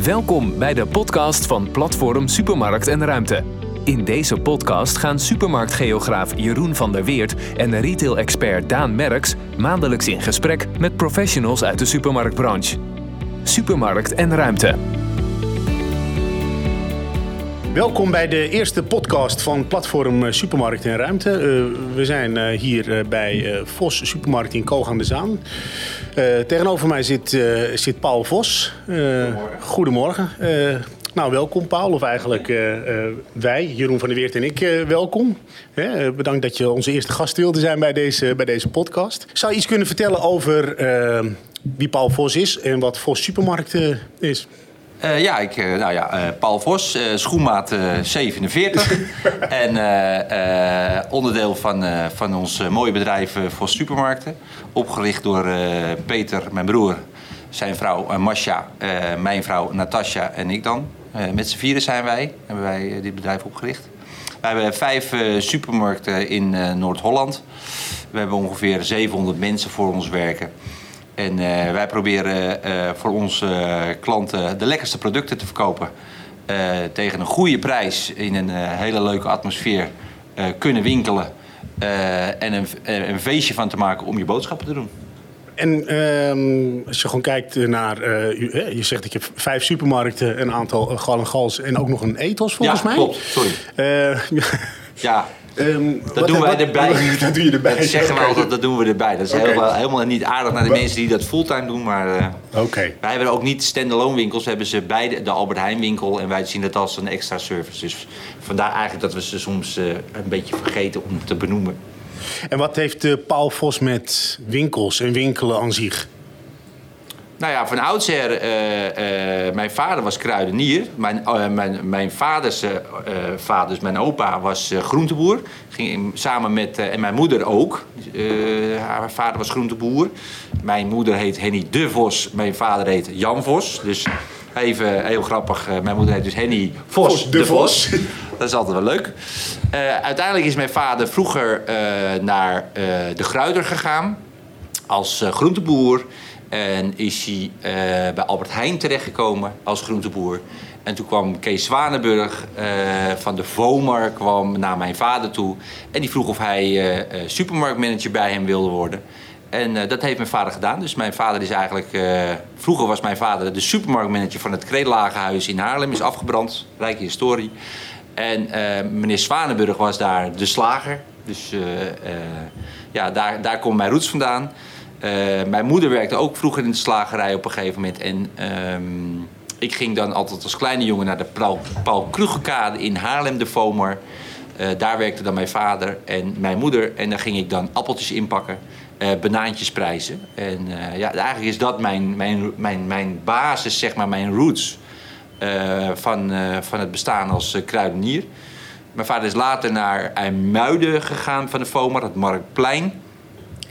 Welkom bij de podcast van Platform Supermarkt en Ruimte. In deze podcast gaan supermarktgeograaf Jeroen van der Weert en retail-expert Daan Merks maandelijks in gesprek met professionals uit de supermarktbranche. Supermarkt en Ruimte. Welkom bij de eerste podcast van Platform eh, Supermarkt en Ruimte. Uh, we zijn uh, hier uh, bij Vos Supermarkt in Koog aan de Zaan. tegenover mij zit, zit Paul Vos. goedemorgen. Goedemorgen. nou, welkom Paul, of eigenlijk wij, Jeroen van der Weert en ik, welkom. bedankt dat je onze eerste gast wilde zijn bij deze, bij deze podcast. Zou je iets kunnen vertellen over wie Paul Vos is en wat Vos Supermarkt is? Uh, ja, ik, uh, nou ja, uh, Paul Vos, schoenmaat 47. en onderdeel van, van ons mooie bedrijf Vos Supermarkten. Opgericht door Peter, mijn broer, zijn vrouw Masha, mijn vrouw Natasja en ik dan. met z'n vieren zijn wij, hebben wij dit bedrijf opgericht. We hebben vijf supermarkten in Noord-Holland. We hebben ongeveer 700 mensen voor ons werken. En uh, wij proberen uh, voor onze klanten de lekkerste producten te verkopen. Uh, tegen een goede prijs in een hele leuke atmosfeer kunnen winkelen. en een, een, feestje van te maken om je boodschappen te doen. En ehm, als je gewoon kijkt naar, je zegt dat je vijf supermarkten, een aantal gal en gals en ook nog een ethos volgens ja, mij. Klopt, sorry. ja, Um, dat doen wij erbij. Dat doe je erbij. Dat zeggen we altijd, dat doen we erbij. Dat is okay. helemaal, helemaal niet aardig naar de mensen die dat fulltime doen. Maar uh, okay. wij hebben ook niet standalone winkels. We hebben ze bij de, de, Albert Heijn winkel. En wij zien dat als een extra service. Dus vandaar eigenlijk dat we ze soms uh, een beetje vergeten om te benoemen. En wat heeft uh, Paul Vos met winkels en winkelen aan zich? Nou ja, van oudsher, uh, uh, mijn vader was kruidenier. Mijn, uh, mijn, mijn vaders vader, dus mijn opa, was groenteboer. Ging samen met, en mijn moeder ook. haar vader was groenteboer. Mijn moeder heet Henny De Vos, mijn vader heet Jan Vos. Dus even heel grappig, mijn moeder heet dus Henny Vos, Vos De, de Vos. Vos. Dat is altijd wel leuk. uiteindelijk is mijn vader vroeger naar de Gruider gegaan als groenteboer. En is hij uh, bij Albert Heijn terechtgekomen als groenteboer. En toen kwam Kees Zwanenburg uh, van de Vomer kwam naar mijn vader toe. En die vroeg of hij uh, supermarktmanager bij hem wilde worden. En dat heeft mijn vader gedaan. Dus mijn vader is eigenlijk... vroeger was mijn vader de supermarktmanager van het Kreellagenhuis in Haarlem. Is afgebrand. Rijke historie. En meneer Zwanenburg was daar de slager. Dus ja, daar, daar komt mijn roots vandaan. Uh, mijn moeder werkte ook vroeger in de slagerij op een gegeven moment. En um, ik ging dan altijd als kleine jongen naar de Paul, Paul in Haarlem, de Vomer. Uh, daar werkte dan mijn vader en mijn moeder. En daar ging ik dan appeltjes inpakken, uh, banaantjes prijzen. En ja, eigenlijk is dat mijn, mijn, mijn, mijn basis, zeg maar, mijn roots van, van het bestaan als kruidenier. Mijn vader is later naar IJmuiden gegaan van de Vomer, het Marktplein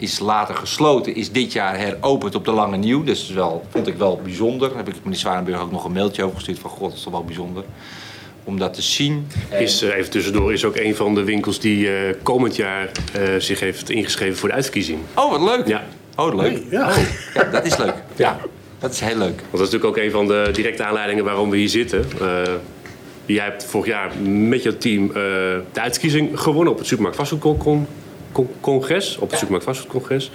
is later gesloten, is dit jaar heropend op de Lange Nieuw. Dus dat wel, vond ik wel bijzonder. Daar heb ik meneer Zwanenburg ook nog een mailtje over gestuurd van god, dat is toch wel bijzonder. Om dat te zien. Is, uh, even tussendoor, is ook een van de winkels die uh, komend jaar uh, zich heeft ingeschreven voor de uitverkiezing. Oh, wat leuk. Ja. Oh, leuk. Ja. Oh, ja, dat is leuk. Ja, dat is heel leuk. Want dat is natuurlijk ook een van de directe aanleidingen waarom we hier zitten. jij hebt vorig jaar met je team de uitkiezing gewonnen op het Supermarkt Vastgoedcon congres, op het Supermarkt Vastgoedcongres.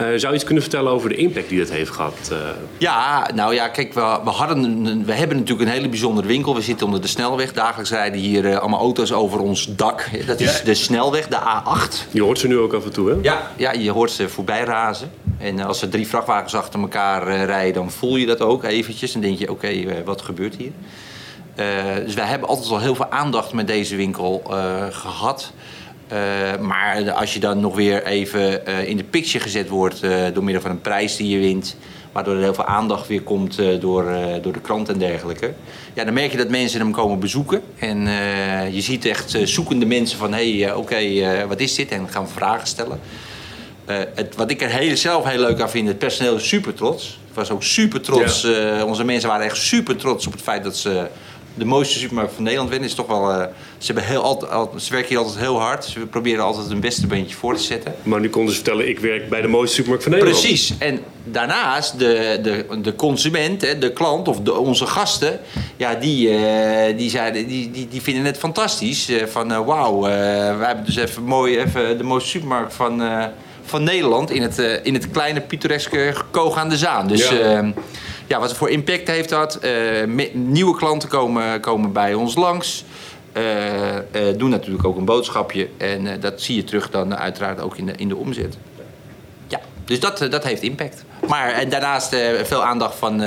Uh, zou je iets kunnen vertellen over de impact die dat heeft gehad? Uh... Ja, nou ja, kijk, we, we, hadden een, we hebben natuurlijk een hele bijzondere winkel. We zitten onder de snelweg. Dagelijks rijden hier uh, allemaal auto's over ons dak. Dat is ja. de snelweg, de A8. Je hoort ze nu ook af en toe, hè? Ja, ja je hoort ze voorbij razen. En als er drie vrachtwagens achter elkaar rijden, dan voel je dat ook eventjes. En denk je, oké, okay, wat gebeurt hier? dus wij hebben altijd al heel veel aandacht met deze winkel gehad. Uh, maar als je dan nog weer even uh, in de picture gezet wordt uh, door middel van een prijs die je wint, waardoor er heel veel aandacht weer komt door, door de krant en dergelijke, ja, dan merk je dat mensen hem komen bezoeken. En je ziet echt zoekende mensen van hé, hey, oké, okay, wat is dit? En gaan vragen stellen. Het, wat ik er heel, zelf heel leuk aan vind, het personeel is super trots. Het was ook super trots. Ja. onze mensen waren echt super trots op het feit dat ze de mooiste supermarkt van Nederland winnen. Is toch wel, eh, ze, hebben heel, altijd, ze werken hier altijd heel hard. Ze proberen altijd hun beste beentje voor te zetten. Maar nu konden ze vertellen, ik werk bij de mooiste supermarkt van Nederland. Precies. En daarnaast, de, de, de consument, hè, de klant of de, onze gasten, ja, die, eh, die, zeiden, die, die, die vinden het fantastisch. eh, van wauw, wij hebben dus even mooi even de mooiste supermarkt van, van Nederland in het, in het kleine pittoreske Koog aan de Zaan. Dus Ja. ja, ja wat voor impact heeft dat? Eh, nieuwe klanten komen, komen bij ons langs. Eh, eh, doen natuurlijk ook een boodschapje. En dat zie je terug dan uiteraard ook in de, in de omzet. Ja, dus dat, dat heeft impact. Maar en daarnaast veel aandacht van,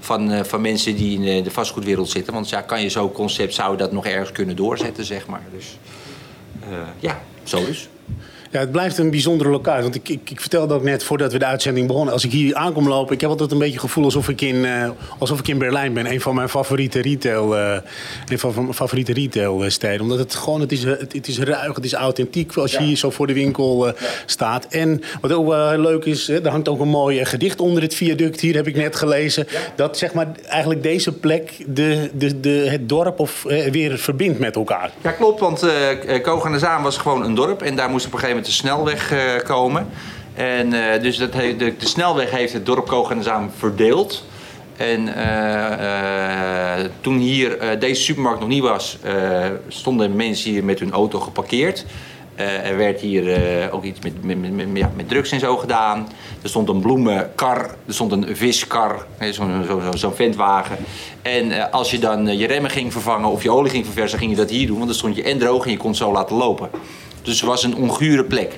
van, van mensen die in de vastgoedwereld zitten. Want ja, kan je zo'n concept, zou dat nog ergens kunnen doorzetten, zeg maar. Dus ja, zo dus. Ja, het blijft een bijzondere locatie. Want ik, ik, ik vertelde ook net voordat we de uitzending begonnen. Als ik hier aankom lopen, ik heb altijd een beetje het gevoel alsof ik in, eh, alsof ik in Berlijn ben. Een van mijn favoriete retail, eh, een van mijn favoriete retailsteden. Omdat het gewoon, het is, het, het is ruig, het is authentiek als je hier zo voor de winkel eh, staat. En wat ook heel leuk is, er hangt ook een mooi eh, gedicht onder het viaduct. Hier heb ik net gelezen. Dat zeg maar eigenlijk deze plek de, de, de, het dorp of, eh, weer verbindt met elkaar. Ja, klopt, want eh Koog aan de Zaan was gewoon een dorp. En daar moest op een gegeven moment de snelweg eh, komen. En eh, dus dat he- de, de snelweg heeft het dorp Zaan verdeeld. En eh, toen hier deze supermarkt nog niet was, stonden mensen hier met hun auto geparkeerd. Er werd hier ook iets met, met, met, ja, met drugs en zo gedaan. Er stond een bloemenkar, er stond een viskar, zo'n zo, zo, zo'n ventwagen. En als je dan je remmen ging vervangen of je olie ging verversen, ging je dat hier doen. Want dan stond je en droog en je kon het zo laten lopen. Dus het was een ongure plek.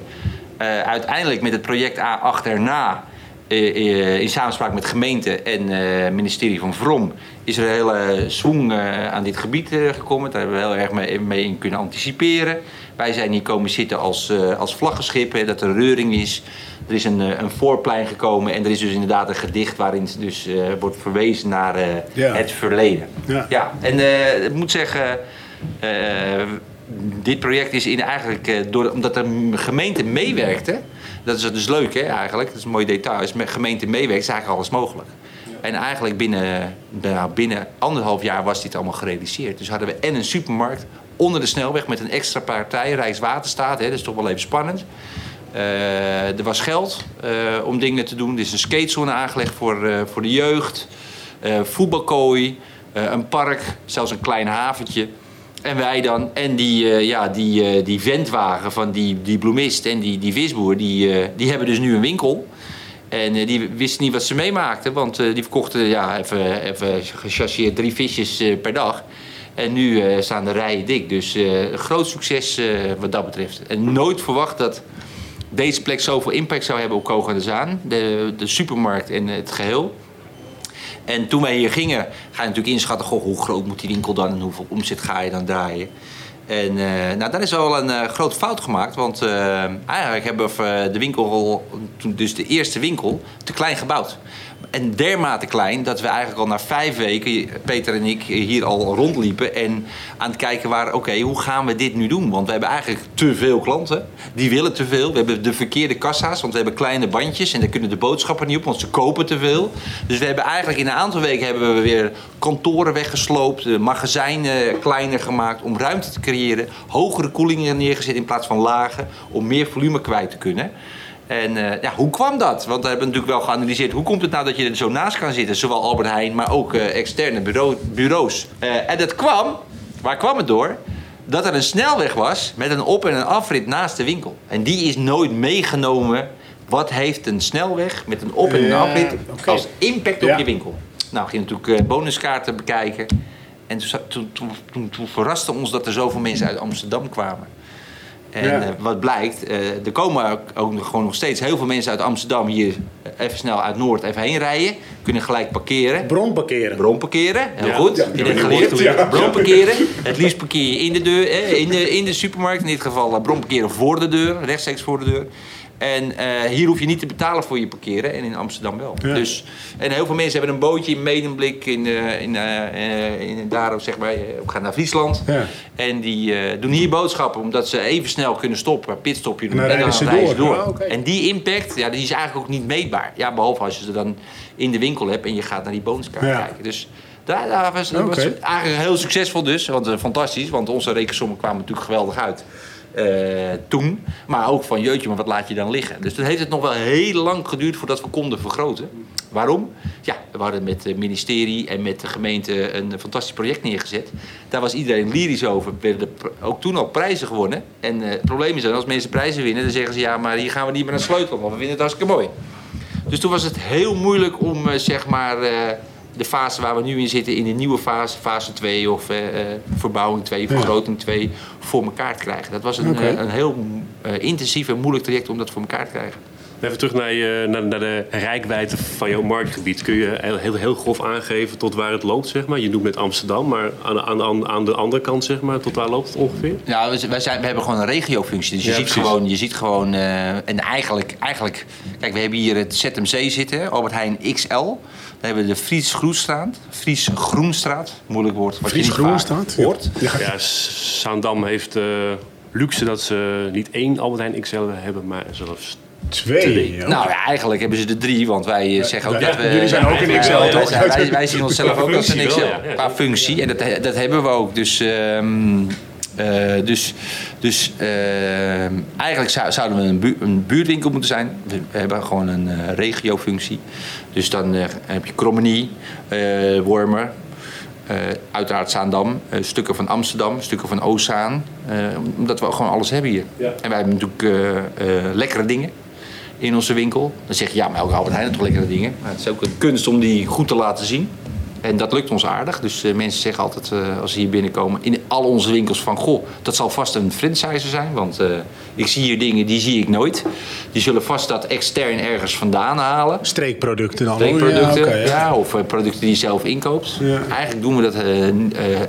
Eh, uiteindelijk met het project A8 erna, eh, eh, in samenspraak met gemeente en eh ministerie van Vrom, is er een hele eh, aan dit gebied gekomen. Daar hebben we heel erg mee, mee in kunnen anticiperen. Wij zijn hier komen zitten als, als vlaggenschip, hè, dat er reuring is. Er is een, een voorplein gekomen en er is dus inderdaad een gedicht waarin dus, wordt verwezen naar Ja. het verleden. Ja. en eh, ik moet zeggen, dit project is in eigenlijk, eh, door, omdat de gemeente meewerkte, dat is dus leuk hè, eigenlijk, dat is een mooi detail, als de gemeente meewerkt is eigenlijk alles mogelijk. En eigenlijk binnen, nou, binnen anderhalf jaar was dit allemaal gerealiseerd. Dus hadden we en een supermarkt onder de snelweg met een extra partij, Rijkswaterstaat, hè, dat is toch wel even spannend. Eh, er was geld eh, om dingen te doen. Er is een skatezone aangelegd voor, voor de jeugd. Voetbalkooi, een park, zelfs een klein haventje. En wij dan, en die, eh, ja, die, eh, die ventwagen van die, die bloemist en die, die visboer, die, eh, die hebben dus nu een winkel. En die wisten niet wat ze meemaakten, want die verkochten ja, even, even gechasseerd drie visjes per dag. En nu staan de rijen dik. Dus groot succes wat dat betreft. En nooit verwacht dat deze plek zoveel impact zou hebben op Koog aan de Zaan. De, de supermarkt en het geheel. En toen wij hier gingen, ga je natuurlijk inschatten... Goh, hoe groot moet die winkel dan en hoeveel omzet ga je dan draaien. En eh, nou, dan is wel een eh, grote fout gemaakt. Want eh, eigenlijk hebben we de winkel, dus de eerste winkel, te klein gebouwd. En dermate klein dat we eigenlijk al na vijf weken, Peter en ik, hier al rondliepen. En aan het kijken waren, oké, hoe gaan we dit nu doen? Want we hebben eigenlijk te veel klanten. Die willen te veel. We hebben de verkeerde kassa's, want we hebben kleine bandjes. En daar kunnen de boodschappen niet op, want ze kopen te veel. Dus we hebben eigenlijk in een aantal weken hebben we weer kantoren weggesloopt. De magazijnen kleiner gemaakt om ruimte te creëren. Hogere koelingen neergezet in plaats van lage. Om meer volume kwijt te kunnen. En eh, ja, hoe kwam dat? Want we hebben natuurlijk wel geanalyseerd. Hoe komt het nou dat je er zo naast kan zitten? Zowel Albert Heijn, maar ook eh, externe bureau, bureaus. Eh, en dat kwam, waar kwam het door? Dat er een snelweg was met een op- en een afrit naast de winkel. En die is nooit meegenomen. Wat heeft een snelweg met een op- en een afrit als impact op Ja. je winkel? Nou, ging natuurlijk eh, bonuskaarten bekijken. En toen, toen, toen, toen verraste ons dat er zoveel mensen uit Amsterdam kwamen. En Ja. eh, wat blijkt, eh, er komen ook, nog, gewoon nog steeds heel veel mensen uit Amsterdam hier eh, even snel uit Noord even heen rijden. Kunnen gelijk parkeren. Bron parkeren. Bron parkeren, heel Ja. goed. Ja, Je ja, geleerd. ja. Bron parkeren. Het liefst parkeer je in de deur, in, de, in de supermarkt. In dit geval bron parkeren voor de deur, rechtstreeks voor de deur. En eh, hier hoef je niet te betalen voor je parkeren en in Amsterdam wel. Ja. Dus, en heel veel mensen hebben een bootje in Medemblik, in, eh, in, eh, in, daar zeg maar, eh, gaan naar Friesland. Ja. En die doen hier boodschappen omdat ze even snel kunnen stoppen, pitstopje doen En dan rijden ze door. Ah. En die impact, ja, die is eigenlijk ook niet meetbaar. Ja, behalve als je ze dan in de winkel hebt en je gaat naar die bonuskaart kijken. Dus Daar, daar was, Oké. eigenlijk heel succesvol dus. Want, fantastisch, want onze rekensommen kwamen natuurlijk geweldig uit. Eh, toen. Maar ook van jeutje, maar wat laat je dan liggen? Dus toen heeft het nog wel heel lang geduurd voordat we konden vergroten. Waarom? Ja, we hadden met het ministerie en met de gemeente een fantastisch project neergezet. Daar was iedereen lyrisch over. Er werden ook toen al prijzen gewonnen. En eh, het probleem is dan, als mensen prijzen winnen, dan zeggen ze ja, maar hier gaan we niet meer naar sleutelen, want we vinden het hartstikke mooi. Dus toen was het heel moeilijk om eh, zeg maar, de fase waar we nu in zitten, in de nieuwe fase, fase 2 of eh, eh, verbouwing 2, vergroting 2, voor elkaar te krijgen. Dat was een, eh, een heel intensief en moeilijk traject om dat voor elkaar te krijgen. Even terug naar, je, naar, naar de rijkwijde van jouw marktgebied. Kun je heel, heel, heel grof aangeven tot waar het loopt, zeg maar? Je noemt net Amsterdam, maar aan, aan, aan, aan de andere kant, zeg maar, tot waar loopt het ongeveer? Ja, we, wij zijn, we hebben gewoon een regiofunctie. Dus je Ja, ziet precies. gewoon, je ziet gewoon eh, en eigenlijk, eigenlijk, kijk, we hebben hier het ZMC zitten, Albert Heijn XL. Dan hebben we de Fries Groenstraat, Fries Groenstraat, moeilijk woord. Fries Groenstraat? hoort. Ja, Zaandam heeft eh, luxe dat ze niet één Albert Heijn XL hebben, maar zelfs Twee. ja. Nou ja, eigenlijk hebben ze er drie, want wij eh, zeggen ook Ja, dat we... jullie zijn ook een wij- XL, wij, toch? zijn- Wij, wij zien onszelf ook als een XL, qua functie. En dat, dat hebben we ook. Dus, ehm, eh, dus, dus ehm, eigenlijk zou- zouden we een, bu- een buurtwinkel moeten zijn. We hebben gewoon een eh, regiofunctie. Dus dan heb je Krommenie, Wormer, uiteraard Zaandam, stukken van Amsterdam, stukken van Oostzaan. omdat we gewoon alles hebben hier. Ja. En wij hebben natuurlijk lekkere dingen in onze winkel. Dan zeg je, ja, maar elke Albert Heijn heeft toch lekkere dingen. Maar het is ook een kunst om die goed te laten zien. En dat lukt ons aardig. Dus eh, mensen zeggen altijd, eh, als ze hier binnenkomen, in al onze winkels van... Goh, dat zal vast een franchiser zijn. Want eh, ik zie hier dingen, die zie ik nooit. Die zullen vast dat extern ergens vandaan halen. Streekproducten dan. Streekproducten, Ja, oké, ja. ja, of producten die je zelf inkoopt. Ja. Eigenlijk doen we dat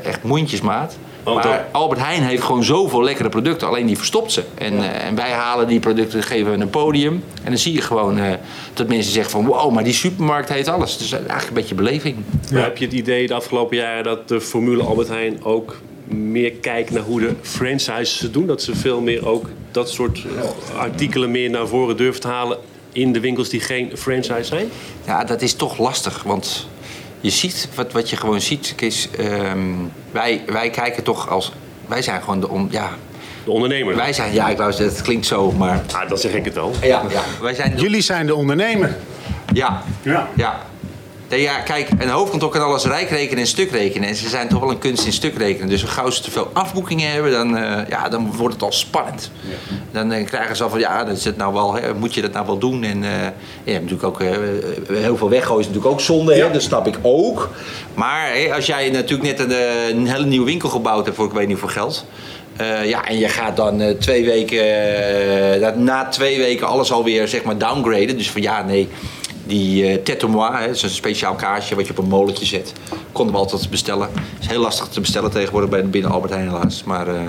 echt mondjesmaat. Want maar dan- Albert Heijn heeft gewoon zoveel lekkere producten, alleen die verstopt ze. En, eh, en wij halen die producten, geven we een podium. En dan zie je gewoon eh, dat mensen zeggen van wow, maar die supermarkt heeft alles. Dus eigenlijk een beetje beleving. Heb je het idee de afgelopen jaren dat de formule Albert Heijn ook meer kijkt naar hoe de franchises het doen? Dat ze veel meer ook dat soort eh, artikelen meer naar voren durven te halen in de winkels die geen franchise zijn? Ja, dat is toch lastig, want je ziet, wat, wat je gewoon ziet, is, ehm, wij, wij kijken toch als, wij zijn gewoon de, om, ja, De ondernemer. wij zijn, ja, ik wou zeggen, het klinkt zo, maar Ah, dan zeg ik het wel. ja, ja wij zijn, de- Jullie zijn de ondernemer. ja, Ja. Ja. Nee, ja, kijk, een hoofdkantoor kan alles rijk rekenen en stuk rekenen. En ze zijn toch wel een kunst in stuk rekenen. Dus als gauw ze te veel afboekingen hebben, dan, eh, ja, dan wordt het al spannend. Dan eh, krijgen ze al van, ja, dat is het nou wel, hè, moet je dat nou wel doen? En eh, hebt natuurlijk ook, heel veel weggooien is natuurlijk ook zonde, hè? dat snap ik ook. Maar hè, als jij natuurlijk net een, een hele nieuwe winkel gebouwd hebt voor ik weet niet voor geld... Ja, en je gaat dan twee weken, na- na twee weken alles alweer zeg maar downgraden. Dus van ja, nee, die eh tête moi, hè, dat is een speciaal kaasje wat je op een molentje zet. Konden we altijd bestellen. is heel lastig te bestellen tegenwoordig bij binnen Albert Heijn helaas. Maar eh,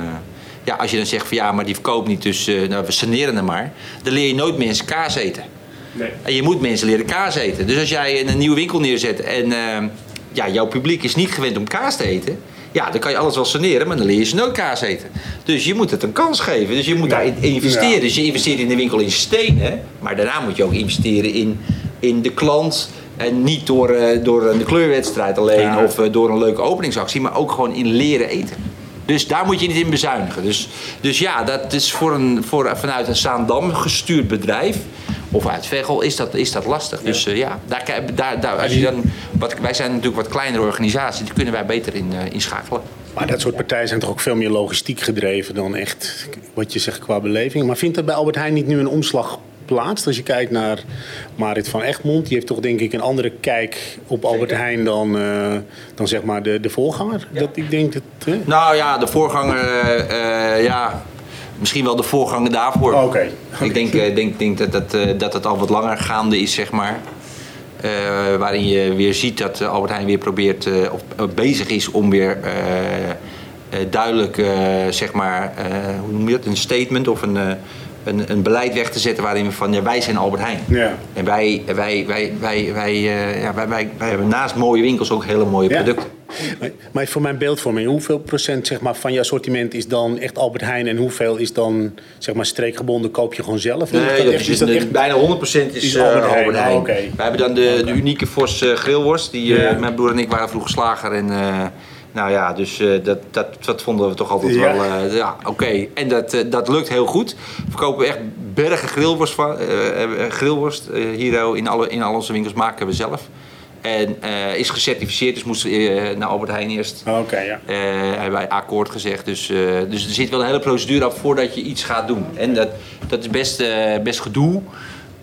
ja, als je dan zegt van ja, maar die verkoopt niet, dus eh, nou, we saneren hem maar. Dan leer je nooit mensen kaas eten. Nee. En je moet mensen leren kaas eten. Dus als jij een nieuwe winkel neerzet en eh, ja, jouw publiek is niet gewend om kaas te eten. Ja, dan kan je alles wel saneren, maar dan leer je ze nooit kaas eten. Dus je moet het een kans geven. Dus je moet daarin investeren. Ja. Dus je investeert in de winkel in stenen. Maar daarna moet je ook investeren in, in de klant. En niet door, eh, door een kleurwedstrijd alleen Ja. of eh, door een leuke openingsactie. Maar ook gewoon in leren eten. Dus daar moet je niet in bezuinigen. Dus, dus ja, dat is voor een, voor, vanuit een Zaandam gestuurd bedrijf. Of uit Veghel is dat, is dat lastig. Dus eh, ja, daar, daar, daar, als je dan, wat, wij zijn natuurlijk wat kleinere organisaties. Die kunnen wij beter in, eh, inschakelen. Maar dat soort partijen zijn toch ook veel meer logistiek gedreven dan echt wat je zegt qua beleving. Maar vindt dat bij Albert Heijn niet nu een omslag plaats? Als je kijkt naar Marit van Egmond, die heeft toch denk ik een andere kijk op Albert Heijn dan, eh, dan zeg maar de, de voorganger. Dat ik denk dat. hè? Nou ja, de voorganger, eh, eh, ja, misschien wel de voorganger daarvoor. Oh, Oké. Ik denk, eh, denk, denk dat, dat, eh, dat het al wat langer gaande is, zeg maar. Eh, waarin je weer ziet dat eh, Albert Heijn weer probeert, eh, of eh, bezig is om weer eh, eh, duidelijk, eh, zeg maar, eh, hoe noem je dat, een statement of een, eh, een, een beleid weg te zetten waarin we van, ja, wij zijn Albert Heijn. Ja. En wij, wij, wij, wij, wij, eh, ja, wij, wij, wij hebben naast mooie winkels ook hele mooie producten. Maar, maar voor mijn beeldvorming, hoeveel procent zeg maar, van je assortiment is dan echt Albert Heijn en hoeveel is dan zeg maar, streekgebonden, koop je gewoon zelf? Nee, is dat echt- is, echt- bijna 100% is, is eh, Albert Albert Heijn. We hebben dan de, de unieke Vos eh, grillworst. Die, eh. Mijn broer en ik waren vroeger slager. En, eh, nou ja, dus eh, dat, dat, dat vonden we toch altijd Ja. wel eh, ja, oké. En dat, eh, dat lukt heel goed. We verkopen echt bergen grillworst, van, grillworst hier in, alle, in al onze winkels maken we zelf. En is gecertificeerd, dus moesten we eh, naar Albert Heijn eerst. Oké, ja. Hebben wij akkoord gezegd. Dus, dus er zit wel een hele procedure af voordat je iets gaat doen. En dat, dat is best, best gedoe.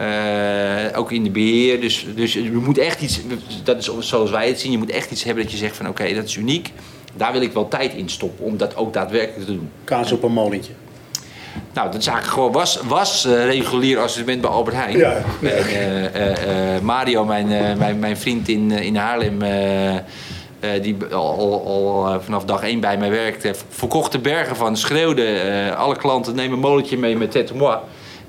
Eh, ook in de beheer. Dus, dus je moet echt iets, dat is zoals wij het zien, je moet echt iets hebben dat je zegt van oké, dat is uniek. Daar wil ik wel tijd in stoppen om dat ook daadwerkelijk te doen. Kaas op een molentje. Nou, dat is eigenlijk gewoon was, was eh, regulier assortiment bij Albert Heijn. Ja. En, eh, Mario, mijn, mijn, mijn vriend in, in Haarlem, die al, al, vanaf dag één bij mij werkte, verkocht de bergen van, schreeuwde. alle klanten nemen een molentje mee met tête moi.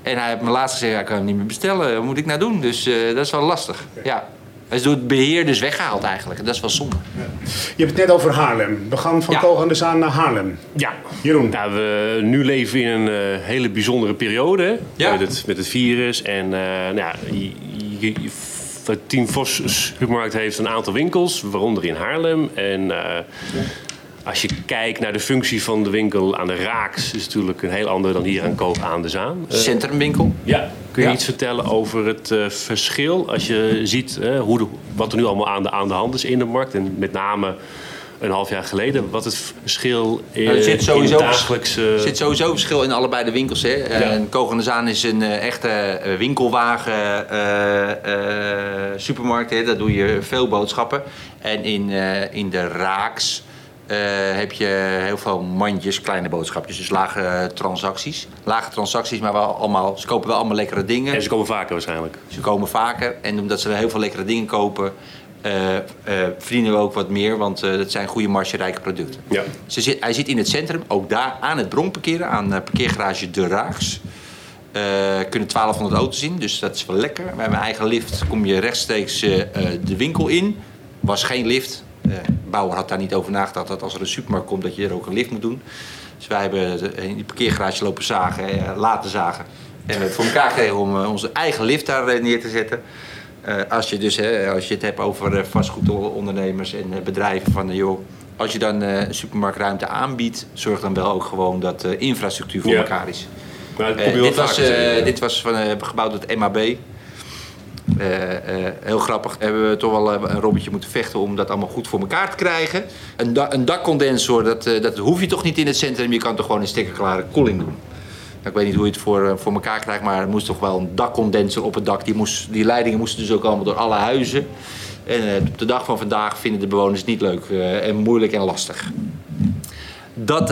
En hij heeft me laatst gezegd, ja, ik kan hem niet meer bestellen. Wat moet ik nou doen? Dus eh, dat is wel lastig. Ja. Hij is door het beheer dus weggehaald eigenlijk. Dat is wel zonde. Je hebt het net over Haarlem. We gaan van Ja. Koog aan de Zaan naar Haarlem. Ja. Jeroen. Nou, we nu leven in een eh, hele bijzondere periode Ja. met, het, met het virus. En eh, nou ja, je, je, je- het Team Vos supermarkt heeft een aantal winkels, waaronder in Haarlem. En eh, als je kijkt naar de functie van de winkel aan de Raaks, is het natuurlijk een heel ander dan hier aan Koog aan de Zaan. Eh, Centrumwinkel. ja. Kun je Ja. iets vertellen over het eh, verschil als je ziet eh, hoe de, wat er nu allemaal aan de, aan de hand is in de markt? En met name een half jaar geleden, wat het verschil eh, Nou, er zit in sowieso, het dagelijkse... er zit sowieso verschil in allebei de winkels. Hè. Ja. En Koog aan de Zaan is een echte winkelwagen supermarkt. Hè. Daar doe je veel boodschappen. En in, in de Raaks eh, heb je heel veel mandjes, kleine boodschapjes. Dus lage transacties. Lage transacties, maar wel allemaal, ze kopen wel allemaal lekkere dingen. En ze komen vaker waarschijnlijk. Ze komen vaker en omdat ze heel veel lekkere dingen kopen, eh, verdienen we ook wat meer, want dat zijn goede margerijke producten. Ja. Ze zit, hij zit in het centrum, ook daar aan het bronparkeren, aan parkeergarage De Raags. Kunnen 1200 auto's in, dus dat is wel lekker. Bij mijn eigen lift kom je rechtstreeks de winkel in. Was geen lift. Eh, bouwer had daar niet over nagedacht dat als er een supermarkt komt dat je er ook een lift moet doen. Dus wij hebben de- in die parkeergarage lopen zagen, eh, laten zagen. En we het voor elkaar gekregen om eh, onze eigen lift daar eh, neer te zetten. Eh, als, je dus, als je het hebt over eh, vastgoedondernemers en eh, bedrijven van eh, joh, als je dan eh, supermarktruimte aanbiedt, zorg dan wel ook gewoon dat de infrastructuur voor Ja. elkaar is. Maar Eh, dit, was, eh, dit was van, eh, gebouwd door het MAB. Eh, eh, heel grappig. Hebben we toch wel eh, een robotje moeten vechten om dat allemaal goed voor elkaar te krijgen. Een, een dakcondensor, dat, dat hoef je toch niet in het centrum. Je kan toch gewoon een stekkerklare koeling doen. Nou, ik weet niet hoe je het voor, voor elkaar krijgt, maar er moest toch wel een dakcondenser op het dak. Die, moest, die leidingen moesten dus ook allemaal door alle huizen. En op de dag van vandaag vinden de bewoners niet leuk en moeilijk en lastig. Dat,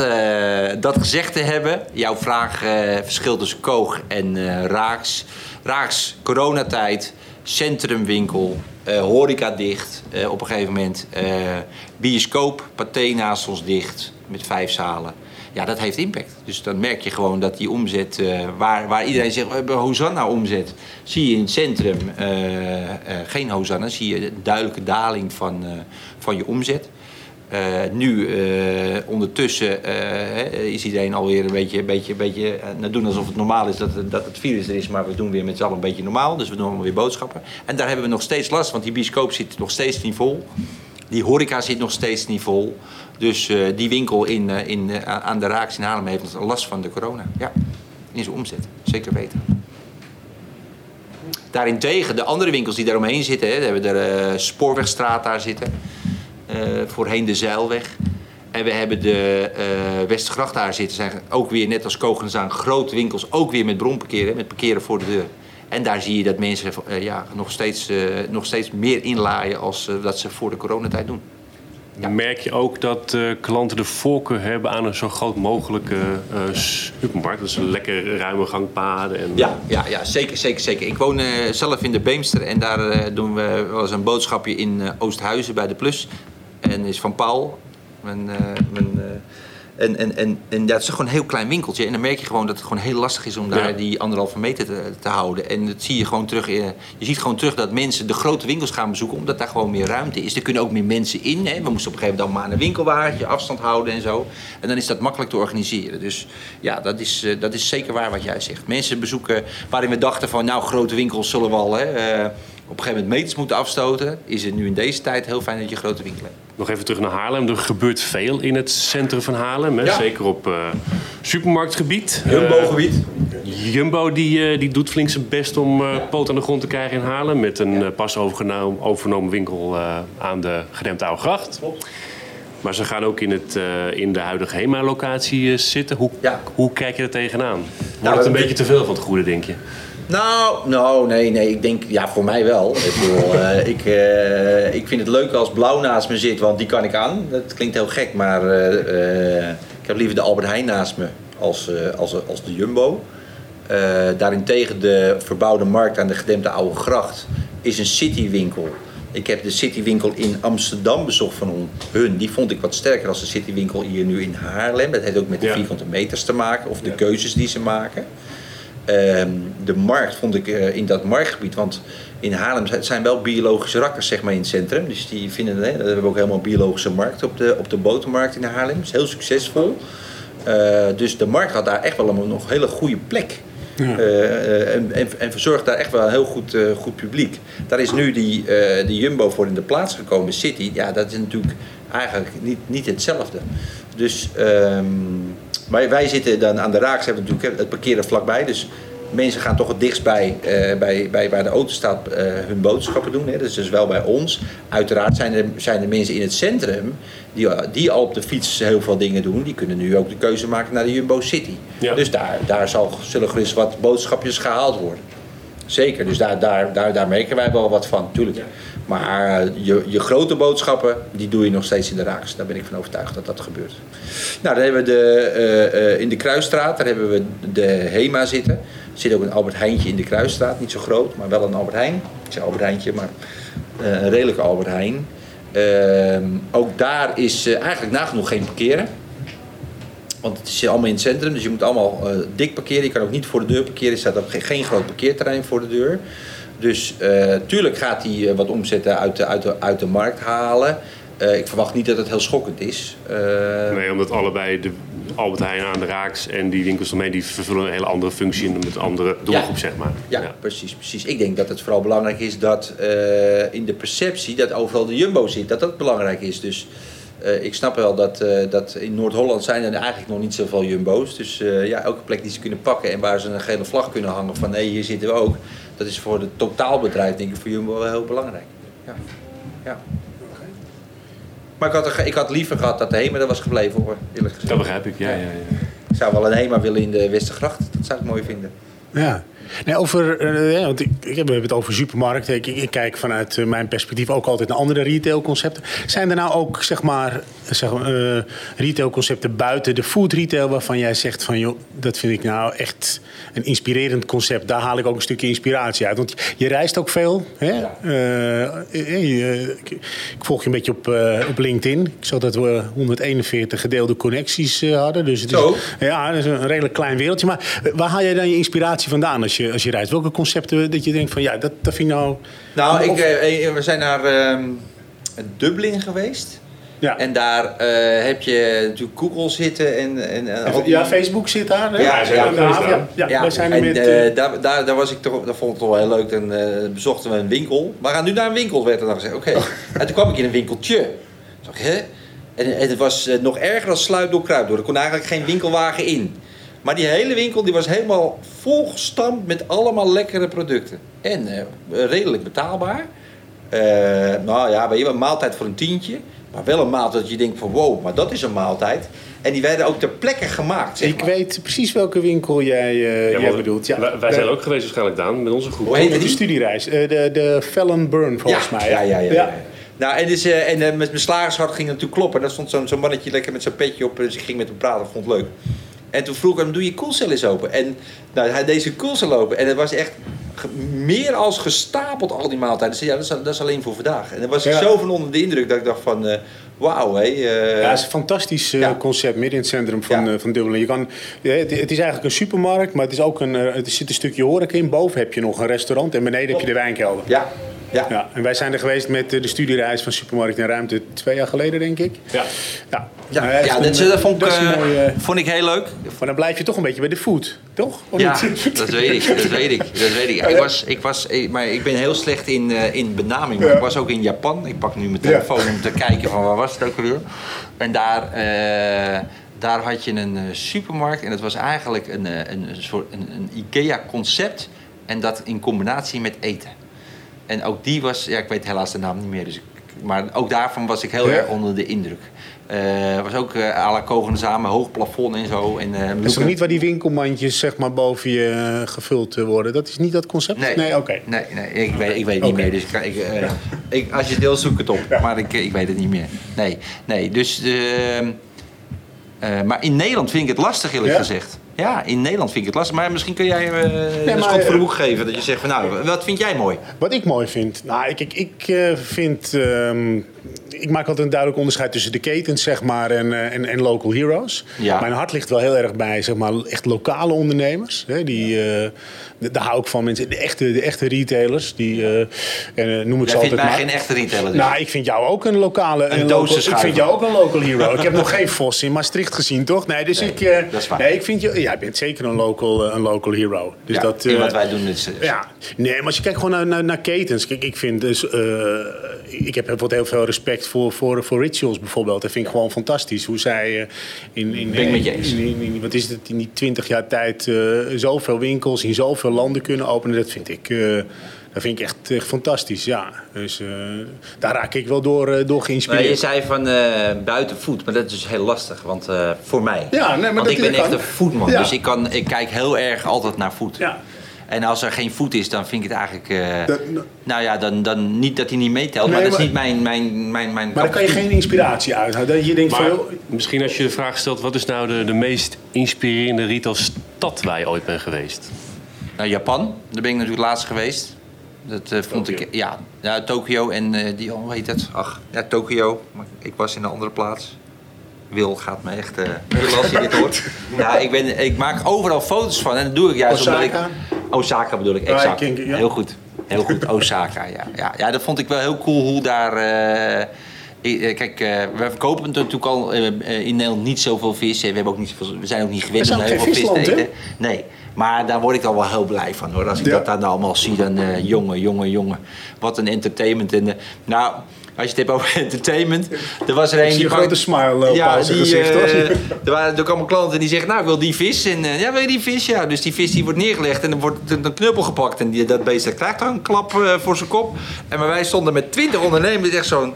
dat gezegd te hebben, jouw vraag eh verschil tussen Koog en eh, Raaks. Raaks, coronatijd, centrumwinkel, eh, horeca dicht eh, op een gegeven moment. eh, bioscoop, ons dicht met vijf zalen. Ja, dat heeft impact. Dus dan merk je gewoon dat die omzet, waar, waar iedereen zegt, we hebben Hosanna omzet. Zie je in het centrum geen Hosanna, zie je een duidelijke daling van, van je omzet. Eh, nu, eh, ondertussen, eh, is iedereen alweer een beetje, een beetje, een beetje nou, doen alsof het normaal is dat, dat het virus er is, maar we doen weer met z'n allen een beetje normaal. Dus we doen allemaal weer boodschappen. En daar hebben we nog steeds last, want die bioscoop zit nog steeds niet vol. Die horeca zit nog steeds niet vol. Dus die winkel in, in, aan de Raaks in Haarlem heeft last van de corona. Ja, in zijn omzet. Zeker weten. Daarentegen, de andere winkels die daaromheen zitten, hè, hebben de Spoorwegstraat daar zitten. Eh, voorheen de Zeilweg. En we hebben de eh Westgracht daar zitten. zijn ook weer, net als Kogenzaan, grote winkels. Ook weer met bronparkeren, met parkeren voor de deur. En daar zie je dat mensen eh, ja, nog, steeds, nog steeds meer inlaaien als dat ze voor de coronatijd doen. Ja. Merk je ook dat klanten de voorkeur hebben aan een zo groot mogelijke supermarkt? Dus een lekker ruime gangpaden. En, Ja, ja, ja zeker, zeker, zeker. Ik woon zelf in de Beemster en daar doen we wel eens een boodschapje in Oosthuizen bij de Plus. En is van Paul, mijn, eh, mijn En, en, en, en dat is gewoon een heel klein winkeltje. En dan merk je gewoon dat het gewoon heel lastig is om daar Ja. die anderhalve meter te, te houden. En dat zie je gewoon terug. eh, Je ziet gewoon terug dat mensen de grote winkels gaan bezoeken, omdat daar gewoon meer ruimte is. Er kunnen ook meer mensen in. Hè. We moesten op een gegeven moment maar een winkelwagentje, afstand houden en zo. En dan is dat makkelijk te organiseren. Dus ja, dat is, eh, dat is zeker waar wat jij zegt. Mensen bezoeken waarin we dachten van, nou, grote winkels zullen wel hè, eh, op een gegeven moment meters moeten afstoten. Is het nu in deze tijd heel fijn dat je grote winkel hebt. Nog even terug naar Haarlem. Er gebeurt veel in het centrum van Haarlem. Hè? Ja. Zeker op eh, supermarktgebied. Jumbo-gebied. Eh, Jumbo die, eh, die doet flink zijn best om eh, poot aan de grond te krijgen in Haarlem. Met een pas overgenomen, overgenomen winkel aan de gedempte Oude Gracht. Maar ze gaan ook in, het, in de huidige HEMA-locatie zitten. Hoe, Ja. hoe kijk je er tegenaan? Wordt Nou, het een beetje te veel van het goede, denk je? Nou, nou, nee, nee. Ik denk, ja, voor mij wel. Ik, bedoel, eh, ik, eh, ik vind het leuk als Blauw naast me zit, want die kan ik aan. Dat klinkt heel gek, maar eh, ik heb liever de Albert Heijn naast me als, als, als de Jumbo. Daarentegen de verbouwde markt aan de gedempte Oude Gracht is een citywinkel. Ik heb de citywinkel in Amsterdam bezocht van hun- hun. Die vond ik wat sterker als de citywinkel hier nu in Haarlem. Dat heeft ook met de Ja. vierkante meters te maken of de keuzes die ze maken. Ehm, de markt vond ik eh, in dat marktgebied, want in Haarlem zijn- wel biologische rakkers zeg maar, in het centrum. Dus die vinden, hè, we hebben ook helemaal een biologische markt op de, op de botermarkt in Haarlem. Dat is heel succesvol. Eh, dus de markt had daar echt wel een nog hele goede plek. Eh, en, en, en verzorgt daar echt wel een heel goed, goed publiek. Daar is nu die, die Jumbo voor in de plaats gekomen, City. Ja, dat is natuurlijk eigenlijk niet, niet hetzelfde. Dus, maar wij zitten dan aan de Raaks, hebben we natuurlijk het parkeren vlakbij. Dus mensen gaan toch het dichtst bij, eh, bij, bij waar de auto staat eh, hun boodschappen doen. Hè. Dat is dus wel bij ons. Uiteraard zijn er, zijn er mensen in het centrum die, die al op de fiets heel veel dingen doen. Die kunnen nu ook de keuze maken naar de Jumbo City. Ja. Dus daar, daar zal, zullen gerust wat boodschapjes gehaald worden. Zeker, dus daar, daar, daar, daar merken wij wel wat van, natuurlijk. Maar eh, je, je grote boodschappen, die doe je nog steeds in de raaks. Daar ben ik van overtuigd dat dat gebeurt. Nou, dan hebben we de, eh, eh, in de Kruisstraat, daar hebben we de HEMA zitten. Er zit ook een Albert Heijntje in de Kruisstraat, niet zo groot, maar wel een Albert Heijn. Ik zeg Albert Heijntje, maar een redelijke Albert Heijn. Ehm, ook daar is eigenlijk nagenoeg geen parkeren. Want het is allemaal in het centrum, dus je moet allemaal dik parkeren. Je kan ook niet voor de deur parkeren. Er staat ook geen, geen groot parkeerterrein voor de deur. Dus eh, tuurlijk gaat hij eh, wat omzetten uit de, uit de, uit de markt halen. Eh, ik verwacht niet dat het heel schokkend is. Nee, omdat allebei de Albert Heijn aan de Raaks en die winkels ermee... die vervullen een hele andere functie en met een andere doelgroep, Ja. zeg maar. Ja, precies, precies. Ik denk dat het vooral belangrijk is dat in de perceptie dat overal de Jumbo zit, dat dat belangrijk is. Dus ik snap wel dat, dat in Noord-Holland zijn er eigenlijk nog niet zoveel Jumbo's. Dus ja, elke plek die ze kunnen pakken en waar ze een gele vlag kunnen hangen van nee, hier zitten we ook. Dat is voor het totaalbedrijf denk ik voor Jumbo wel heel belangrijk. Ja. ja. Maar ik had, ik had liever gehad dat de HEMA er was gebleven hoor, eerlijk gezegd. Dat begrijp ik, ja. ja, ja. Ik zou wel een HEMA willen in de Westergracht, dat zou ik mooi vinden. Ja. Nee, over, eh, ja, want ik, ik heb het over supermarkten. Ik, ik kijk vanuit eh, mijn perspectief ook altijd naar andere retailconcepten. Zijn er nou ook zeg maar, zeg eh, retailconcepten buiten de food retail waarvan jij zegt van joh, dat vind ik nou echt een inspirerend concept. Daar haal ik ook een stukje inspiratie uit. Want je reist ook veel. Hè? Eh, eh, je- ik, ik volg je een beetje op, eh, op LinkedIn. Ik zag dat we 141 gedeelde connecties eh, hadden. Dus het is, Zo. ja, dat is een redelijk klein wereldje. Maar eh, waar haal jij dan je inspiratie vandaan als je, als je reist? Welke concepten dat je denkt van ja, dat, dat vind ik nou... Nou, Of- eh, eh, we zijn naar ehm, Dublin geweest. ja. En daar eh, heb je natuurlijk Google zitten en... en, ja, Facebook zit daar. Hè? Ja, ja, daar. ja, ja, wij zijn er en met... daar, daar, daar was ik toch, dat vond ik toch wel heel leuk. En eh, bezochten we een winkel. We gaan nu naar een winkel, werd er dan gezegd. Oké. En toen kwam ik in een winkeltje. Toen dacht ik, hè? En, en het was nog erger dan sluip door kruip door. Er kon eigenlijk geen winkelwagen in. Maar die hele winkel die was helemaal volgestampt met allemaal lekkere producten. En eh, redelijk betaalbaar. Eh, nou ja, weet je, wel, een maaltijd voor een tientje. Maar wel een maaltijd dat je denkt van wow, maar dat is een maaltijd. En die werden ook ter plekke gemaakt, zeg ik maar. weet precies welke winkel jij, eh, Ja, jij bedoelt. Ja. wij, wij zijn ook geweest waarschijnlijk, Daan, met onze groep. Hoe heet de die? studiereis. eh, de, de Fallon Burn volgens mij. Ja, ja, ja. ja. Nou, en, dus, eh, en met mijn slagershart ging het natuurlijk kloppen. En daar stond zo'n zo'n mannetje lekker met zijn petje op. Dus ik ging met hem praten, vond het leuk. En toen vroeg ik hem, doe je koelcel eens open? En nou, hij deed zijn koelcel open. En het was echt meer als gestapeld, al die maaltijden. Dus ja, dat is, dat is alleen voor vandaag. En dan was ik Ja. zo van onder de indruk dat ik dacht van... eh, Wauw, hé. eh, Ja, het is een fantastisch eh, Ja. concept midden in het centrum van, Ja. van Dublin. Je kan, het, het is eigenlijk een supermarkt, maar het, is ook een, er zit een stukje horeca in. Boven heb je nog een restaurant en beneden heb je de wijnkelder. ja, ja. Ja, en wij zijn er geweest met eh, de studiereis van Supermarkt en Ruimte twee jaar geleden, denk ik. Ja. Ja, Ja, Nou, ja, een- dat, dat vond, ik, dat eh, mooie- vond ik heel leuk. Maar dan blijf je toch een beetje bij de food, toch? Of Ja, niet? dat weet ik, dat weet ik, dat weet ik. Ik was, ik was, maar ik ben heel slecht in, eh, in benaming. Maar Ja. ik was ook in Japan. Ik pak nu mijn telefoon om te kijken van waar was het ook alweer. En daar, eh, daar had je een eh, supermarkt en dat was eigenlijk een, eh, een, een soort een, een IKEA-concept en dat in combinatie met eten. En ook die was, ja, ik weet helaas de naam niet meer, dus ik, maar ook daarvan was ik heel Ja. erg onder de indruk. Eh was ook eh à la Kogen samen, hoog plafond en zo. En, Dat is niet waar die winkelmandjes zeg maar, boven je gevuld worden? Dat is niet dat concept? Nee, oké. nee, nee ik, weet, ik weet niet meer. Dus ik, ik, ik, als je het wil, zoek het op. Maar ik, ik weet het niet meer. Nee, nee dus... eh, maar in Nederland vind ik het lastig, eerlijk Ja? gezegd. Ja, in Nederland vind ik het lastig. Maar misschien kun jij eh een maar, schot voor de eh, boeg geven. Dat je zegt van, nou, wat vind jij mooi? Wat ik mooi vind, nou, ik, ik, ik eh, vind. ehm, ik maak altijd een duidelijk onderscheid tussen de ketens, zeg maar, en, eh, en, en local heroes. Ja. Mijn hart ligt wel heel erg bij, zeg maar, echt lokale ondernemers. Hè, die, eh, daar hou ik van mensen, de echte, de echte retailers. Die, eh, en, noem ik Jij ze vindt mij maar. geen echte retailer. dus. Nou, ik vind jou ook een lokale. Een local, ik vind jou ook een local hero. ik heb nog geen Vos in Maastricht gezien, toch? Nee, dus Nee, ik. eh, dat is waar. Nee, ik vind je. Jij bent zeker een local, een local hero. Dus ja, dat, in wat wij doen is... ja, nee, maar als je kijkt gewoon naar, naar, naar ketens. Kijk, ik vind dus. ik heb bijvoorbeeld heel veel respect voor, voor, voor Rituals bijvoorbeeld. Dat vind ik gewoon fantastisch. Hoe zij eh, in, in, in, in- wat is het, in die 20 jaar tijd eh, zoveel winkels in zoveel landen kunnen openen. Dat vind ik. eh, dat vind ik echt, echt fantastisch, ja. Dus daar raak ik wel door, door Maar geïnspireerd. je zei van eh buiten voet, maar dat is dus heel lastig, want voor mij. Ja, nee, maar want dat ik ben kan. echt een voetman, Ja. dus ik, kan, ik kijk heel erg altijd naar voet. Ja. En als er geen voet is, dan vind ik het eigenlijk. eh, Dat- nou ja, dan, dan niet dat hij niet meetelt, maar dat is niet mijn. mijn, mijn, mijn Maar dan kan je geen inspiratie uithalen. Dat je denkt Maar van... joh, misschien als je de vraag stelt, wat is nou de, de meest inspirerende retailstad waar je ooit bent geweest? Nou, Japan, daar ben ik natuurlijk laatst geweest. Dat eh, vond ik. Ja, ja Tokio en eh, die, hoe heet het? Ach, ja, Tokio. Maar ik was in een andere plaats. Wil gaat me echt. eh als je dit hoort. Ja, ik, ben, ik maak overal foto's van en dat doe ik juist omdat Osaka? ik. Osaka bedoel ik, exact. ja. Heel goed. Heel goed, Osaka, ja. ja. Ja, dat vond ik wel heel cool hoe daar. eh, eh, Kijk, eh, we verkopen natuurlijk al in Nederland niet zoveel vis. We, hebben ook niet zoveel, we zijn ook niet gewend We om zijn heel veel geen vis te visland, hè? eten. Nee, maar daar word ik dan wel heel blij van hoor. Als ik Ja. dat dan allemaal zie, dan eh, jongen, jongen, jongen. Wat een entertainment. En, nou, als je het hebt over entertainment. Er was er een die een grote smile op ja, die, gezicht, eh, er waren ook allemaal klanten die zeggen, nou ik wil die vis. En eh, ja, wil je die vis? Ja, dus die vis die wordt neergelegd en dan wordt een knuppel gepakt. En die, dat beest dat krijgt dan een klap eh, voor zijn kop. En maar wij stonden met twintig ondernemers echt zo'n,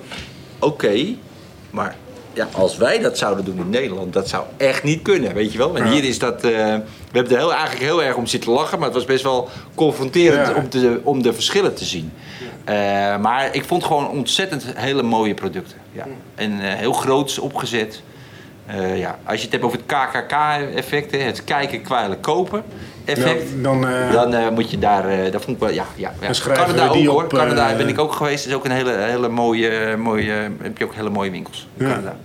oké, maar ja, als wij dat zouden doen in Nederland, dat zou echt niet kunnen, weet je wel. En Ja. hier is dat, we hebben er heel, eigenlijk heel erg om zitten lachen, maar het was best wel confronterend Ja. om, te, om de verschillen te zien. Eh, maar ik vond gewoon ontzettend hele mooie producten. Ja. En eh, heel groots opgezet. Eh, ja. Als je het hebt over het KKK-effect, het kijken, kwijlen, kopen effect. Dan, dan moet je daar, dat vond ik wel, ja. ja, ja. Canada ook hoor, Canada ben ik ook geweest. is ook een hele, hele mooie, mooie, heb je ook hele mooie winkels in. Canada.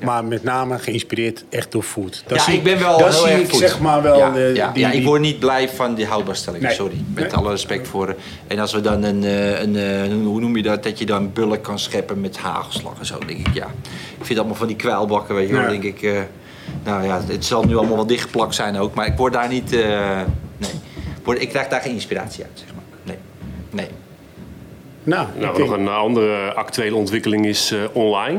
Maar met name geïnspireerd echt door food. Ja, zie ik ben wel daar heel zie erg ik zeg maar wel... Ja, eh, ja, die- ja, ik die- word niet blij van die houdbaarstelling, Nee. sorry. Met Nee. alle respect voor... En als we dan een, eh, een, eh, een- hoe noem je dat, dat je dan bulk kan scheppen met hagelslag en zo, denk ik, ja. Ik vind allemaal van die kwijlbakken, weet je wel, Ja. denk ik... eh, nou ja, het zal nu allemaal wel dichtgeplakt zijn ook, maar ik word daar niet... eh, nee, Word- ik krijg daar geen inspiratie uit, zeg maar. Nee, nee. Nou, Nou, ik nog een andere actuele ontwikkeling is eh, online.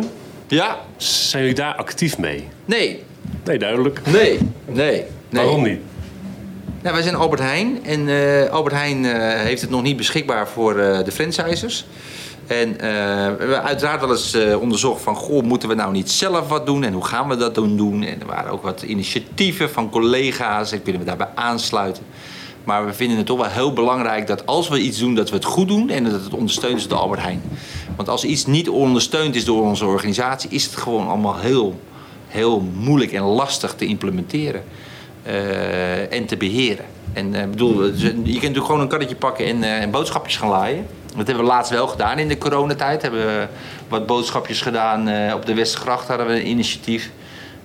Ja, Zijn jullie daar actief mee? nee, Nee, duidelijk. nee, nee. nee. Waarom niet? Nou, wij zijn Albert Heijn en eh, Albert Heijn eh, heeft het nog niet beschikbaar voor eh, de franchisers. En we hebben uiteraard wel eens onderzocht van, goh, moeten we nou niet zelf wat doen en hoe gaan we dat dan doen? En er waren ook wat initiatieven van collega's en kunnen we daarbij aansluiten. Maar we vinden het toch wel heel belangrijk dat als we iets doen, dat we het goed doen en dat het ondersteund is door Albert Heijn. Want als iets niet ondersteund is door onze organisatie, is het gewoon allemaal heel, heel moeilijk en lastig te implementeren eh, en te beheren. En eh, bedoel, je kunt natuurlijk gewoon een karretje pakken en, eh, en boodschapjes gaan laaien. dat hebben we laatst wel gedaan in de coronatijd. Hebben we wat boodschapjes gedaan op de Westergracht. Hadden we een initiatief.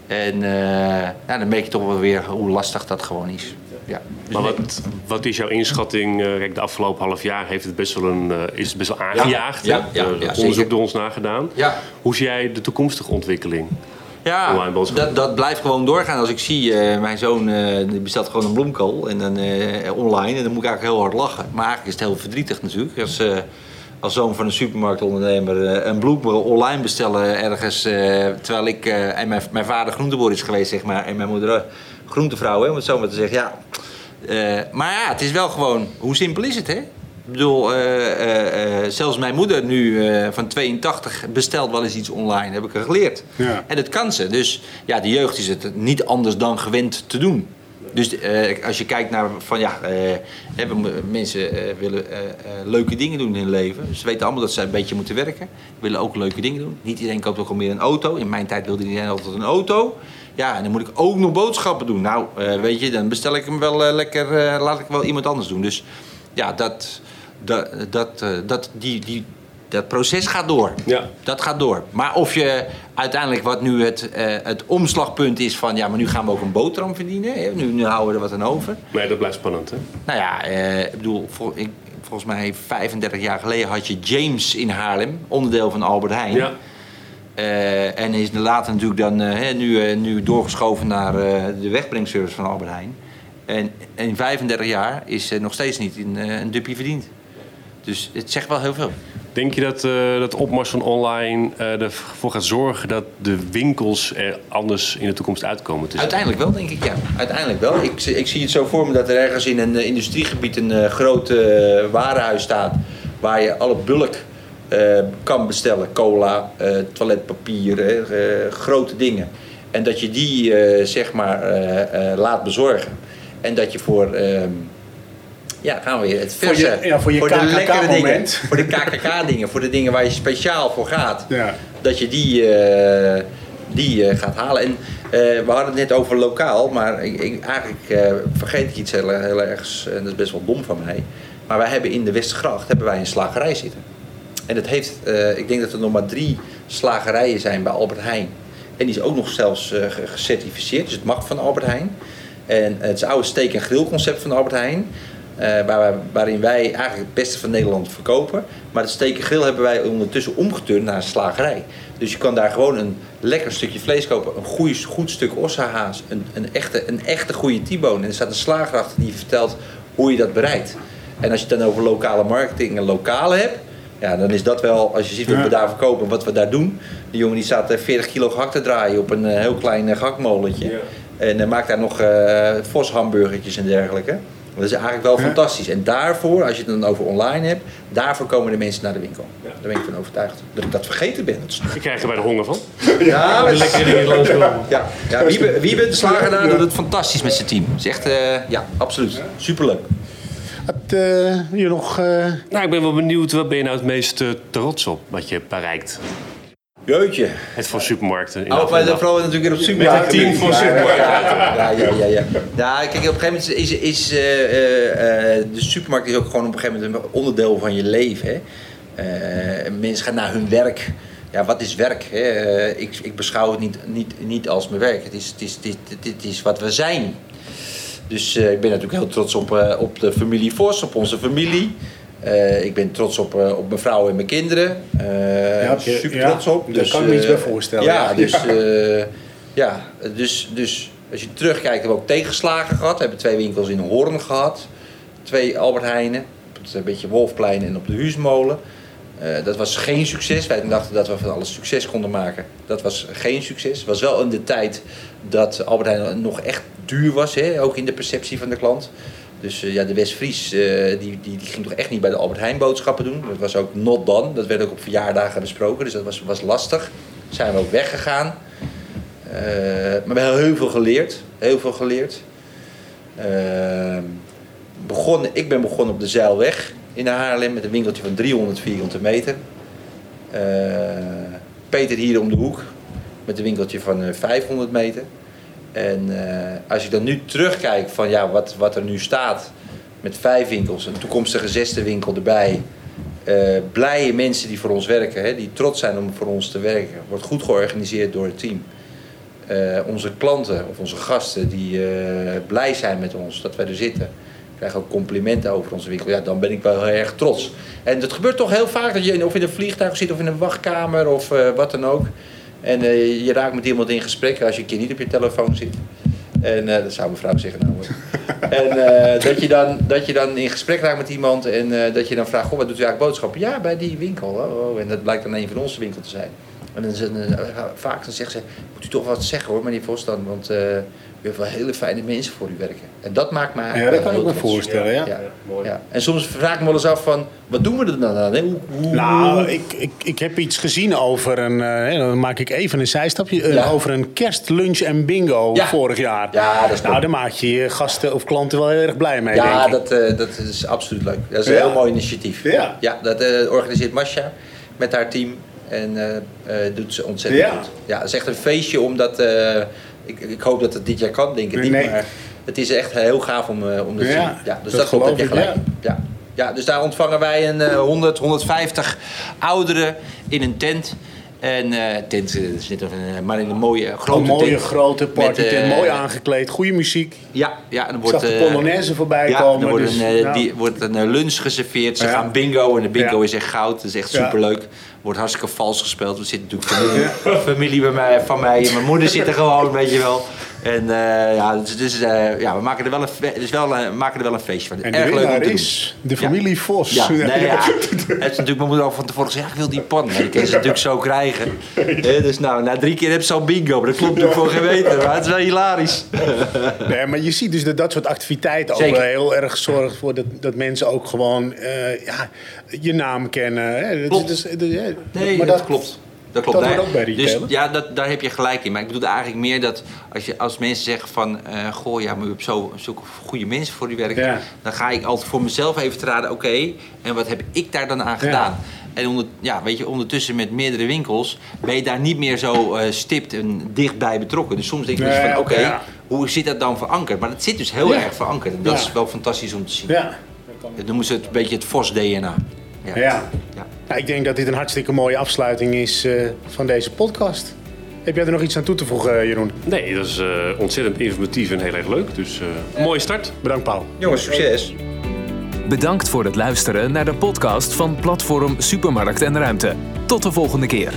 En dan merk je toch wel weer hoe lastig dat gewoon is. Ja. Dus Maar wat, wat is jouw inschatting? eh, kijk, de afgelopen half jaar heeft het best wel een, eh, is het best wel aangejaagd. Ja, ja, Er onderzoek door ons nagedaan. Ja. Hoe zie jij de toekomstige ontwikkeling? Ja, dat, dat blijft gewoon doorgaan. Als ik zie, eh, mijn zoon eh, die bestelt gewoon een bloemkool en dan, eh, online en dan moet ik eigenlijk heel hard lachen. Maar eigenlijk is het heel verdrietig natuurlijk. Als, eh, als zoon van een supermarktondernemer eh, een bloemkool online bestellen ergens, eh, terwijl ik eh, en mijn, mijn vader groenteboer is geweest, zeg maar, en mijn moeder groentevrouw, hè, om het zo maar te zeggen. Ja. Maar ja, het is wel gewoon, hoe simpel is het, hè? Ik bedoel, zelfs mijn moeder nu van 82 bestelt wel eens iets online, heb ik er geleerd. Ja. En dat kan ze. Dus ja, de jeugd is het niet anders dan gewend te doen. Dus eh, als je kijkt naar van ja, eh, mo- mensen eh, willen leuke dingen doen in hun leven. Ze weten allemaal dat ze een beetje moeten werken. Willen ook leuke dingen doen. Niet iedereen koopt ook al meer een auto. In mijn tijd wilde iedereen altijd een auto. Ja, en dan moet ik ook nog boodschappen doen. Nou, weet je, dan bestel ik hem wel lekker, laat ik wel iemand anders doen. Dus ja, dat, dat, dat, dat, die, die, dat proces gaat door. Ja. Dat gaat door. Maar of je uiteindelijk wat nu het, eh, het omslagpunt is van... ja, maar nu gaan we ook een boterham verdienen. Hè? Nu, nu houden we er wat aan over. Nee, dat blijft spannend, hè? Nou ja, eh, ik bedoel, vol- ik, volgens mij 35 jaar geleden had je James in Haarlem. Onderdeel van Albert Heijn. Ja. Eh, en is later natuurlijk dan hè, nu, nu doorgeschoven naar de wegbrengservice van Albert Heijn. En in 35 jaar is nog steeds niet een, een dupje verdiend. Dus het zegt wel heel veel. Denk je dat eh dat opmars van online eh, ervoor gaat zorgen dat de winkels er anders in de toekomst uitkomen te? Uiteindelijk wel, denk ik, ja. Uiteindelijk wel. Ik, ik zie het zo voor me dat er ergens in een eh, industriegebied een eh, groot warenhuis staat... waar je alle bulk kan bestellen. Cola, toiletpapier, grote dingen. En dat je die, zeg maar, laat bezorgen. En dat je voor... ehm, ja, gaan we weer. Het Voor je- verse, ja, voor je de lekkere dingen. Voor de KKK-dingen. Voor de dingen waar je speciaal voor gaat Ja. dat je die, eh, die eh, gaat halen. En eh, we hadden het net over lokaal, maar ik, ik, eigenlijk vergeet ik iets heel, heel ergs, en dat is best wel dom van mij. Maar wij hebben in de Westergracht hebben wij een slagerij zitten. En dat heeft, ik denk dat er nog maar drie slagerijen zijn bij Albert Heijn. En die is ook nog zelfs ge- gecertificeerd, dus het mag van Albert Heijn. En het is oude steek- en grillconcept van Albert Heijn. Eh, waar waarin wij eigenlijk het beste van Nederland verkopen. Maar het steek en grill hebben wij ondertussen omgeturnd naar een slagerij. Dus je kan daar gewoon een lekker stukje vlees kopen. Een goeie, goed stuk ossahaas. Een, een, echte, een echte goede T-bone. En er staat een slager achter die je vertelt hoe je dat bereidt. En als je het dan over lokale marketing en lokale hebt. Ja, dan is dat wel, als je ziet wat we daar verkopen, wat we daar doen. Die jongen die staat eh, 40 kilo gehakt te draaien op een eh, heel klein eh, gehaktmolentje. Ja. En uh, maakt daar nog eh Vos hamburgertjes en dergelijke. Dat is eigenlijk wel Ja. fantastisch. En daarvoor, als je het dan over online hebt, daarvoor komen de mensen naar de winkel. Daar ben ik van overtuigd. Dat ik dat vergeten ben. Dat is- Ik krijg er bij de honger van. Ja, maar- Lekkere dingen langskomen. ja, ja Wiebe, Wiebe de Slager daar doet het fantastisch met zijn team. Het is echt, eh, ja, absoluut. Superleuk. Had eh, je nog... eh, Nou, ik ben wel benieuwd, wat ben je nou het meest eh, trots op wat je hebt bereikt? Jeutje. Het voor supermarkten. In de Oh, maar dan vooral natuurlijk weer op supermarkt. Met een team voor supermarkt. Ja, ja, ja, ja. Ja, kijk, op een gegeven moment is, is eh, eh, eh, de supermarkt is ook gewoon op een gegeven moment een onderdeel van je leven. Hè. Eh, mensen gaan naar hun werk. Ja, wat is werk? Hè? Ik, ik beschouw het niet, niet, niet als mijn werk. Het is, het is, het is, het is wat we zijn. Dus eh, ik ben natuurlijk heel trots op, eh, op de familie Vos, op onze familie. Eh, ik ben trots op, eh, op mijn vrouw en mijn kinderen. Eh Ja, je- super ja, trots op. daar kan ik me iets bij voorstellen, Ja, ja. dus, Ja. ja, dus, dus als je terugkijkt, hebben we ook tegenslagen gehad. We hebben twee winkels in Hoorn gehad. Twee Albert Heijnen. Op het een beetje Wolfplein en op de Huusmolen. Eh, dat was geen succes. Wij dachten dat we van alles succes konden maken. Dat was geen succes. Het was wel in de tijd dat Albert Heijn nog echt duur was. Hè? Ook in de perceptie van de klant. Dus eh, ja, de Westfries eh, die, die, die ging toch echt niet bij de Albert Heijn boodschappen doen. Dat was ook not done. Dat werd ook op verjaardagen besproken. Dus dat was, was lastig. Zijn we ook weggegaan. Eh, maar we hebben heel veel geleerd. Heel veel geleerd. Begonnen, ik ben begonnen op de Zeilweg in Haarlem met een winkeltje van 300 vierkante meter. Peter hier om de hoek met een winkeltje van eh, 500 meter. En eh, als ik dan nu terugkijk van ja, wat, wat er nu staat met vijf winkels, een toekomstige zesde winkel erbij. eh, blije mensen die voor ons werken, hè, die trots zijn om voor ons te werken. Wordt goed georganiseerd door het team. Eh, onze klanten of onze gasten die blij zijn met ons dat wij er zitten. Krijgen ook complimenten over onze winkel. Ja, dan ben ik wel heel erg trots. En het gebeurt toch heel vaak dat je of in een vliegtuig zit of in een wachtkamer of wat dan ook. En eh, je raakt met iemand in gesprek als je een keer niet op je telefoon zit. En eh, dat zou mijn vrouw zeggen nou. En eh, dat, je dan, dat je dan in gesprek raakt met iemand en dat je dan vraagt, goh, wat doet u eigenlijk boodschappen? Ja, bij die winkel. Oh, oh. En dat blijkt dan een van onze winkel te zijn. En dan, vaak dan zegt ze, moet u toch wat zeggen hoor, meneer Vos dan, want eh, u heeft wel hele fijne mensen voor u werken. En dat maakt me Ja, dat kan ik me voorstellen, ja. Ja. Mooi. Ja. En soms vraag ik me wel eens af van, wat doen we er dan aan? hè? Hoe, hoe, Nou, ik, ik, ik heb iets gezien over een. eh, hè, dan maak ik even een zijstapje. eh, Ja. over een kerstlunch en bingo Ja. vorig jaar. Ja, dat is Nou, daar maak je je gasten of klanten wel heel erg blij mee. denk Ja, ik. dat, eh, dat is absoluut leuk. Dat is een Ja. heel mooi initiatief. Ja. ja dat eh, organiseert Masha met haar team. En eh, eh, doet ze ontzettend Ja. goed. Ja, het is echt een feestje omdat... eh, ik, ik hoop dat het dit jaar kan, denk ik niet. Nee. Maar het is echt heel gaaf om, om te Ja, zien. Ja, dus dat dat, klopt, heb je ik, gelijk. Ja. Ja, dus daar ontvangen wij een eh, 100, 150 ouderen in een tent. En eh tent is maar in een mooie grote een mooie tent. grote party, Met, mooi aangekleed, goede muziek. Ja, ja, en dan Ik wordt zag de Polonaise voorbij ja, komen. er wordt, dus, een, ja. die, wordt een lunch geserveerd. Ze gaan bingo en de bingo is echt goud. Dat is echt superleuk. Wordt hartstikke vals gespeeld. We zitten natuurlijk familie, familie bij mij, van mij mijn moeder zit er gewoon, weet je wel. En eh, ja, dus, dus, eh, ja, we maken er wel een, dus wel, we maken er wel een feestje van. En Erg leuk om doen. is de familie Vos. Ja, nee, ja. Het is natuurlijk mijn moeder al van tevoren gezegd, ik wil die pan. Maar die ze natuurlijk zo krijgen. Eh, dus nou, na drie keer heb ze al bingo. Maar dat klopt natuurlijk voor geweten. Maar het is wel hilarisch. Nee, maar je ziet dus dat dat soort activiteiten ook Zeker. heel erg zorgt voor dat, dat mensen ook gewoon eh, ja, je naam kennen. Hè. Klopt. Nee, maar dat, klopt. Dat klopt. dat ook bij. Dus ja, dat, daar heb je gelijk in. Maar ik bedoel eigenlijk meer dat als, je, als mensen zeggen van... eh, goh, ja, maar hebt zo, zulke goede mensen voor werken. Ja. Dan ga ik altijd voor mezelf even te raden... Oké, en wat heb ik daar dan aan gedaan? En onder, ja, weet je, ondertussen met meerdere winkels... ben je daar niet meer zo eh, stipt en dichtbij betrokken. Dus soms denk je dus van... Oké, ja. hoe zit dat dan verankerd? Maar dat zit dus heel erg verankerd. En dat is wel fantastisch om te zien. Ja. Dat noemen ze het een beetje het VOS-DNA. Ja. Ja. Nou, ik denk dat dit een hartstikke mooie afsluiting is eh, van deze podcast. Heb jij er nog iets aan toe te voegen, eh, Jeroen? Nee, dat is eh, ontzettend informatief en heel erg leuk. Dus eh mooie start. Bedankt, Paul. Jongens, succes! Bedankt voor het luisteren naar de podcast van Platform Supermarkt en Ruimte. Tot de volgende keer.